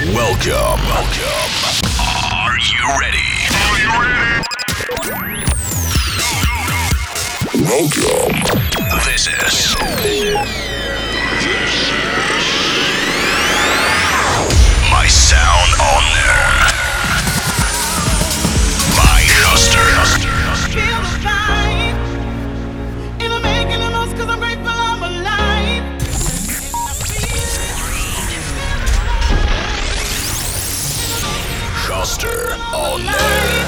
Welcome. Welcome. Are you ready? Are you ready? Welcome. This is. This is. My sound on there. My cluster. Master on.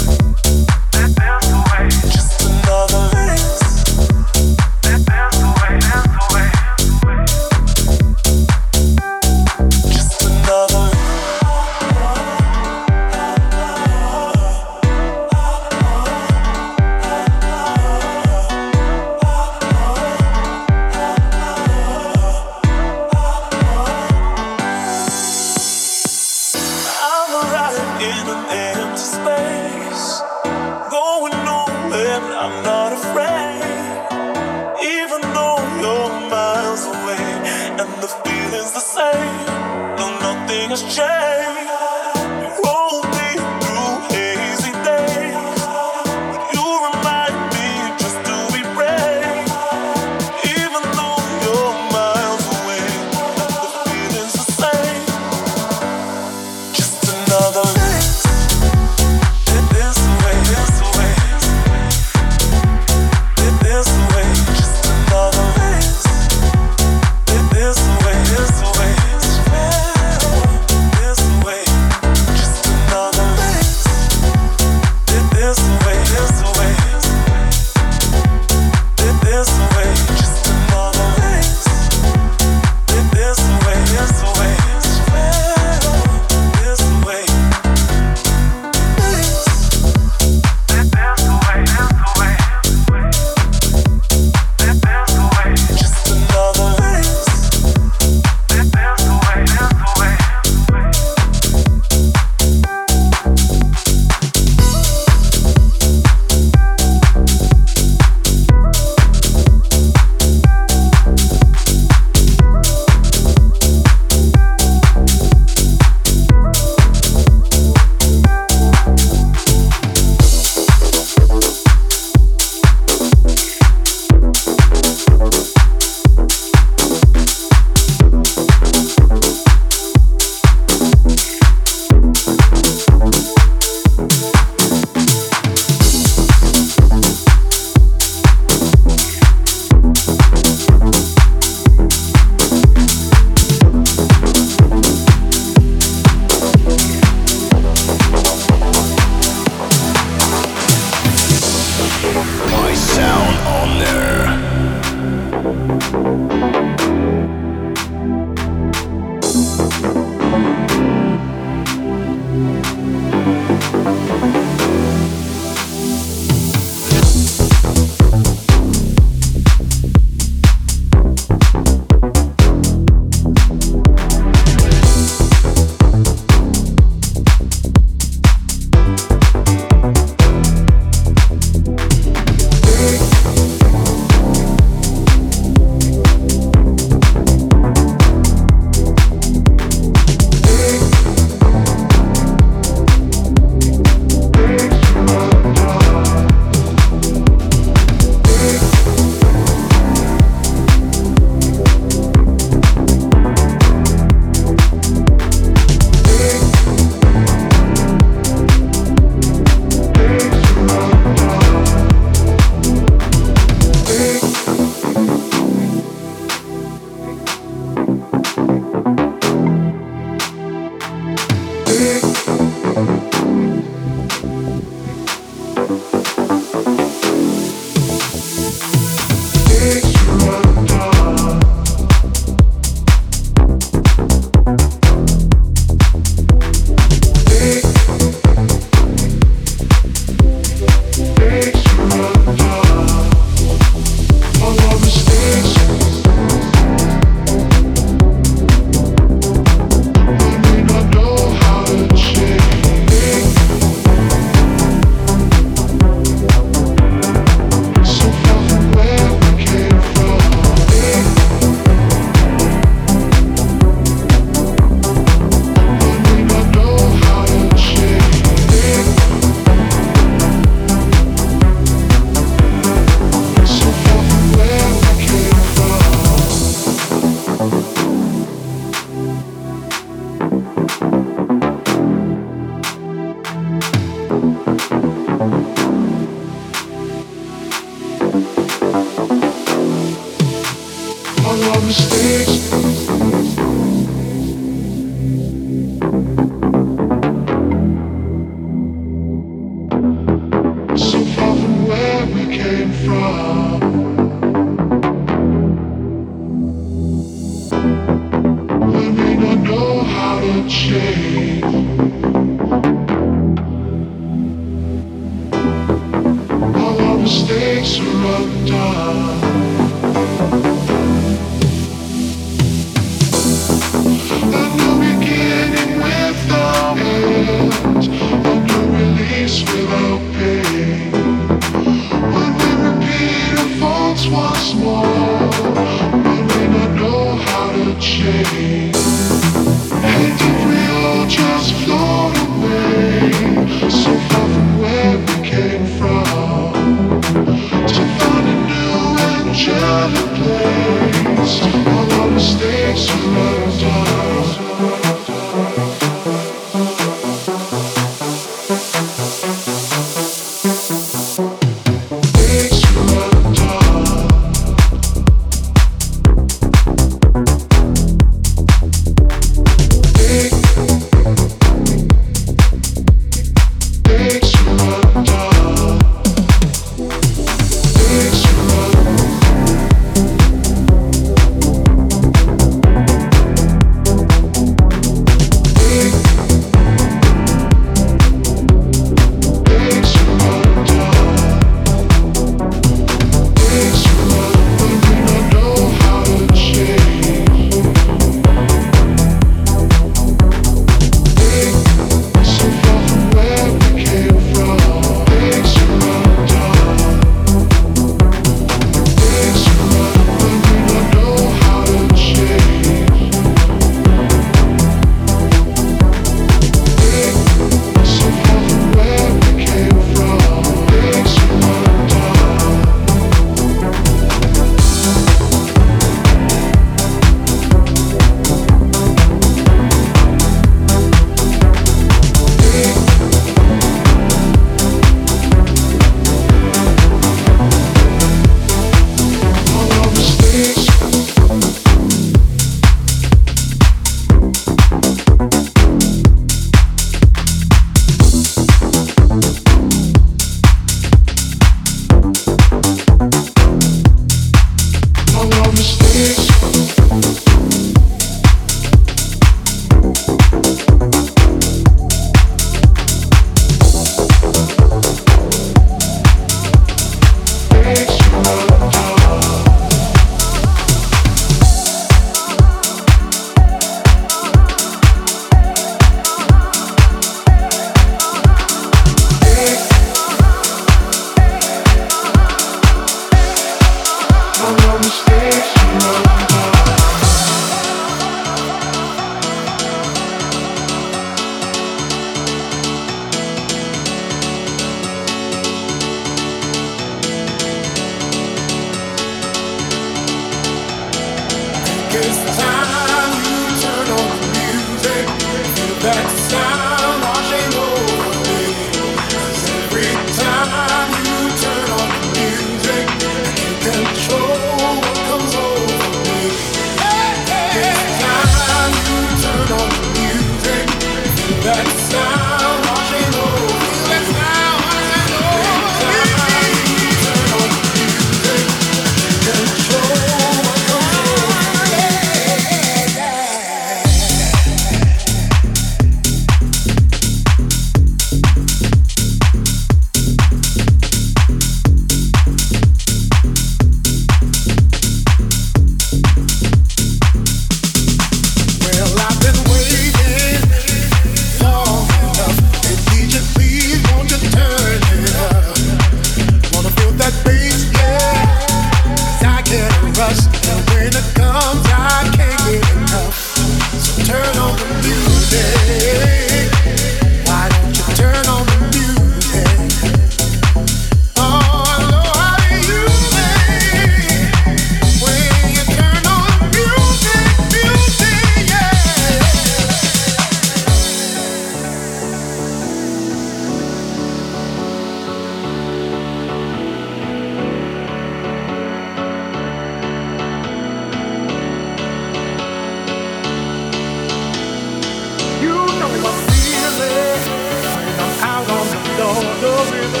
glory.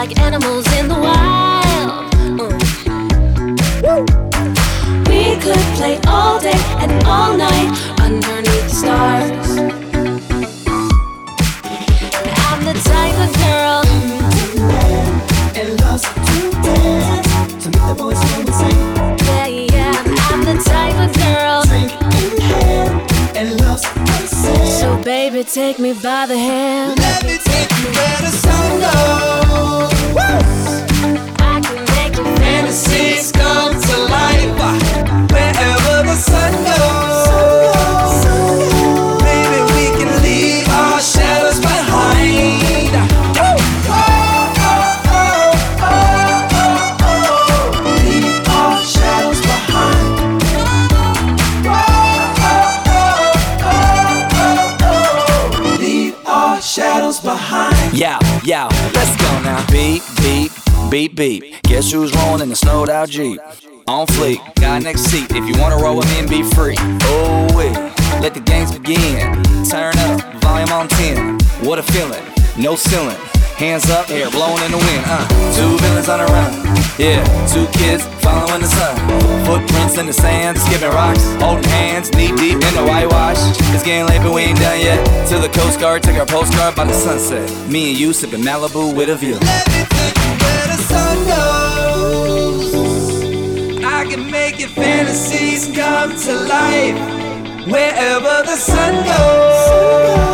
like animals. take me by the hand. Let me take you where the sun goes. Woo! I can make your fantasies come to life wherever the sun goes. Jeep. On fleek, got next seat. If you wanna roll with me and be free. Oh, wait, let the games begin. Turn up, volume on 10. What a feeling, no ceiling. Hands up, hair blowing in the wind. Uh, two villains on a run. Yeah, two kids following the sun. Footprints in the sand, skipping rocks, holding hands, knee deep in the whitewash. It's getting late, but we ain't done yet. Till the Coast Guard, take our postcard by the sunset. Me and you sipping Malibu with a view. Let me take you where the. I can make your fantasies come to life. Wherever the sun goes,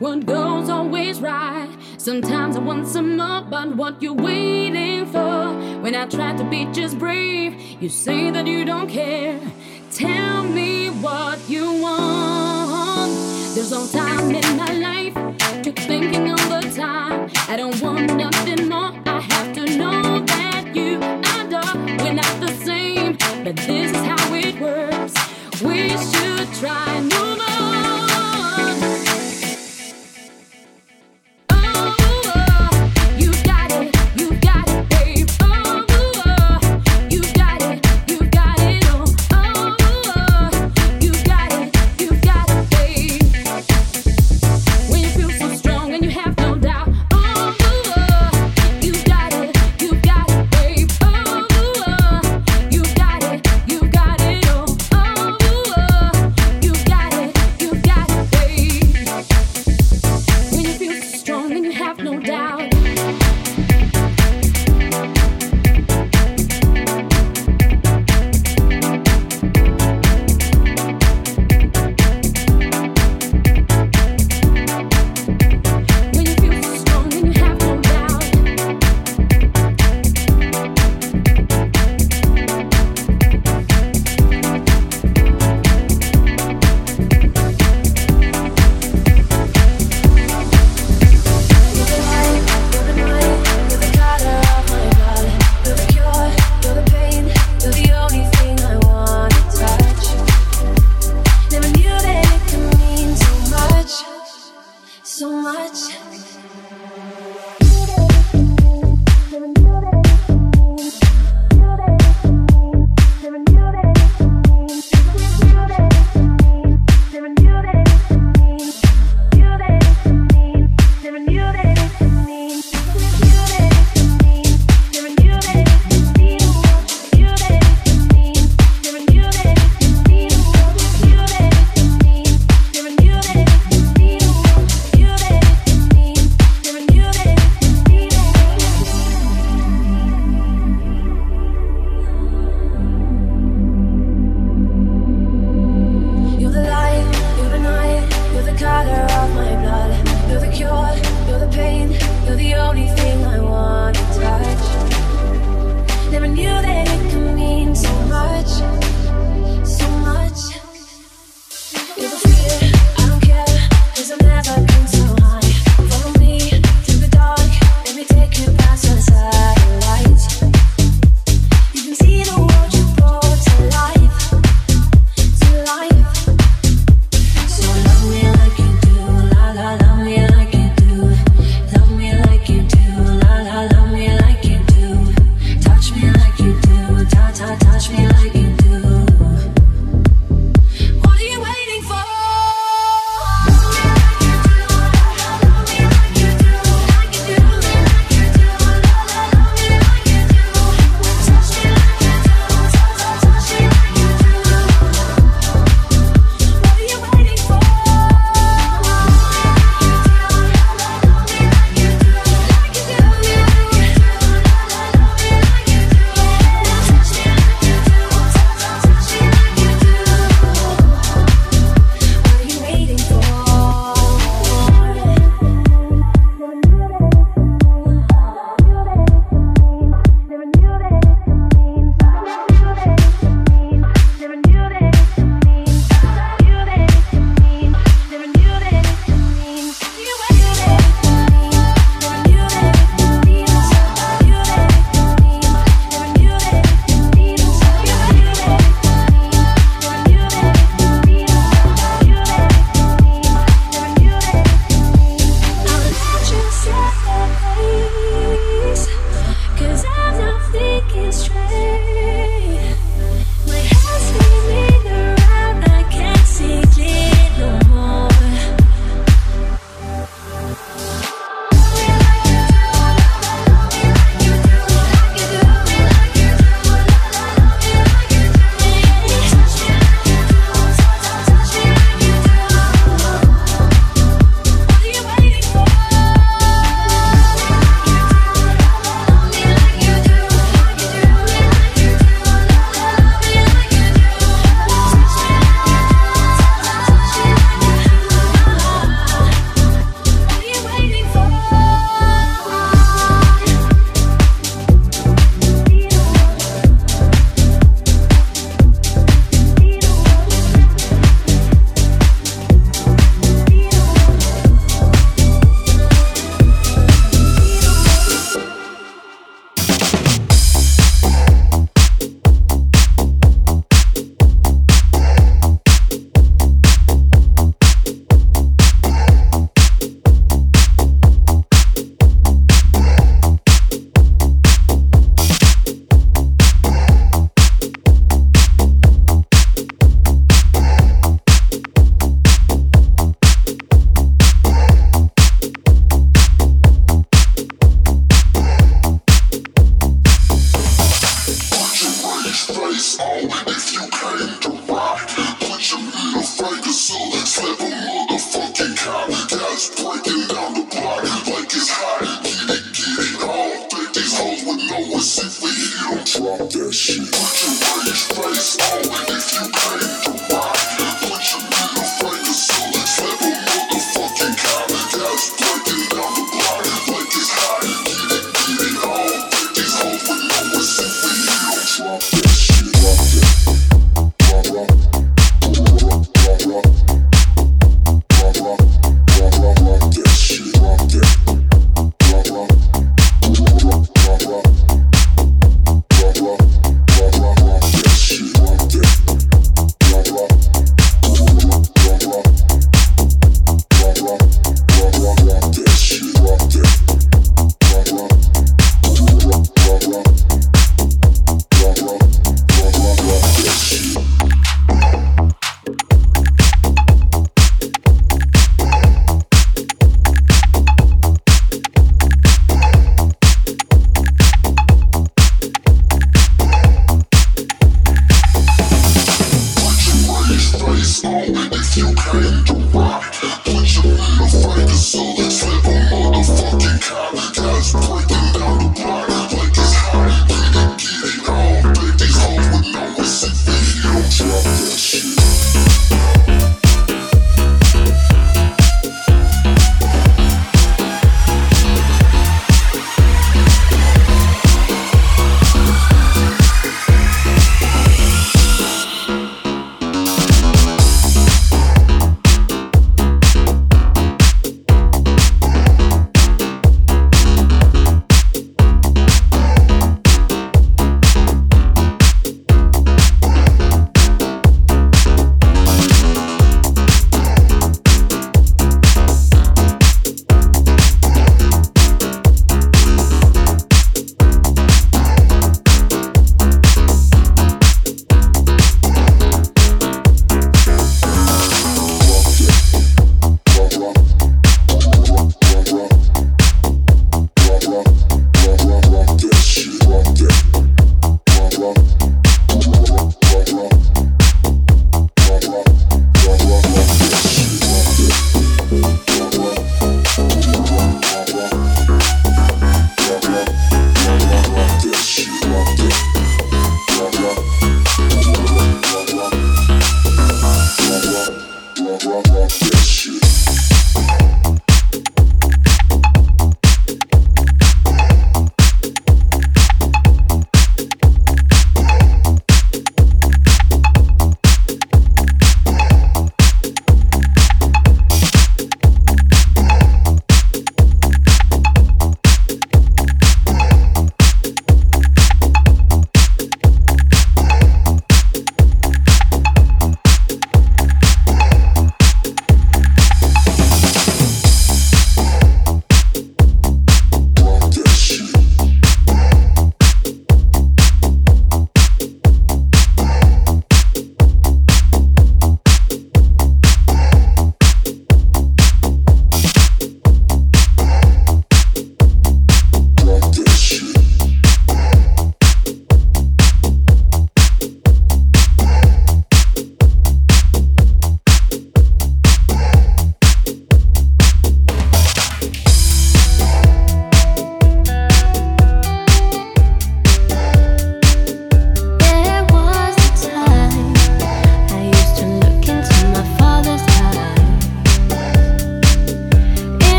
What goes always right. Sometimes I want some more, but what you're waiting for? When I try to be just brave, you say that you don't care. Tell me what you want. There's no time in my life to thinking all the time. I don't want nothing more. I have to know that you I we're not the same, but this is how